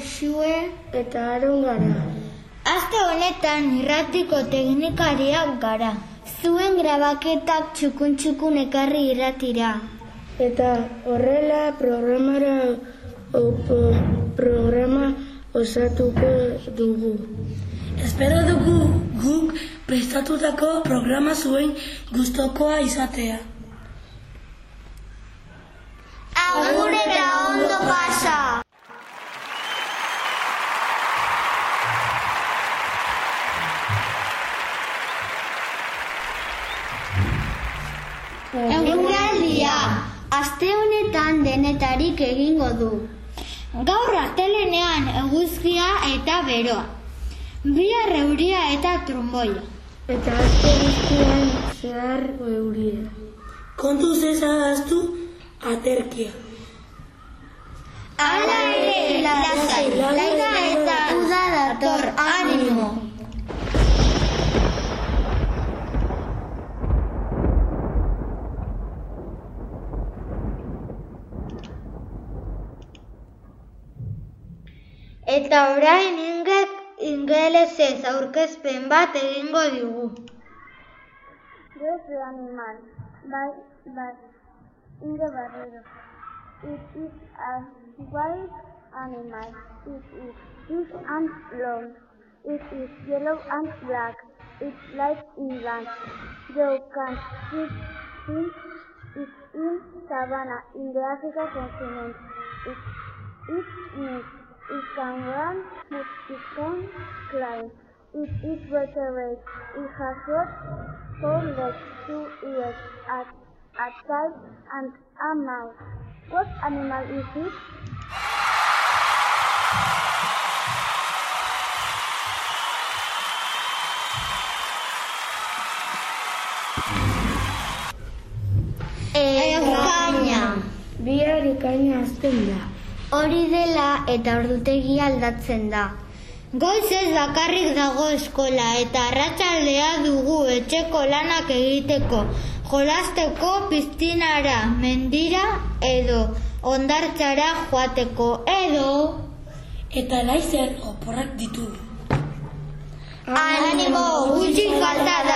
Joxue eta Aron gara. Aste honetan irratiko teknikariak gara. Zuen grabaketak txukun txukun ekarri irratira. Eta horrela programara o, o- programa osatuko dugu. Espero dugu guk prestatutako programa zuen gustokoa izatea. Eguraldia, aste honetan denetarik egingo du. Gaur astelenean eguzkia eta beroa. Bihar euria eta trumboia. Eta aste guztian zehar euria. Kontuz ezagaztu aterkia. Hala ere, lasai, Eta orain ingek ingelesez aurkezpen bat egingo digu. This animal by by Inge. It is a wild animal. It is big and long. It is yellow and black. It lives in land. You can see it in savanna in the Africa continent. It eats meat. It can run, but it can climb. It eats vertebrates. It has got four legs, two ears, a, a tail, and a mouth. What animal is it? Euskaina. Bihar ikaina azten da. Hori dela eta ordutegia aldatzen da. Goiz ez bakarrik dago eskola eta arratsaldea dugu etxeko lanak egiteko, jolasteko piztinara, mendira edo ondartzara joateko edo Eta laizer oporrak ditugu. animo gutxi falta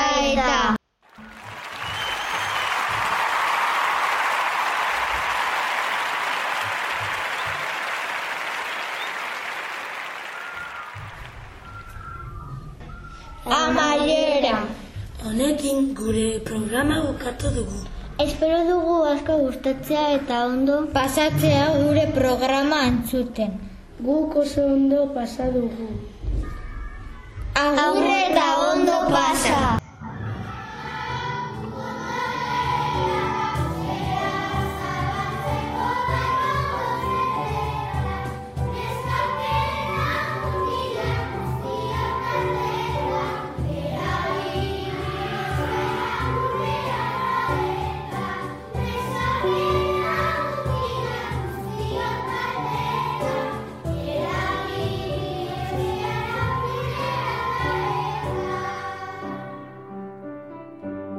Amaiera. Honekin gure programa bukatu dugu. Espero dugu asko gustatzea eta ondo pasatzea gure programa entzuten. Guk oso ondo pasa dugu. Agur eta ondo pasa!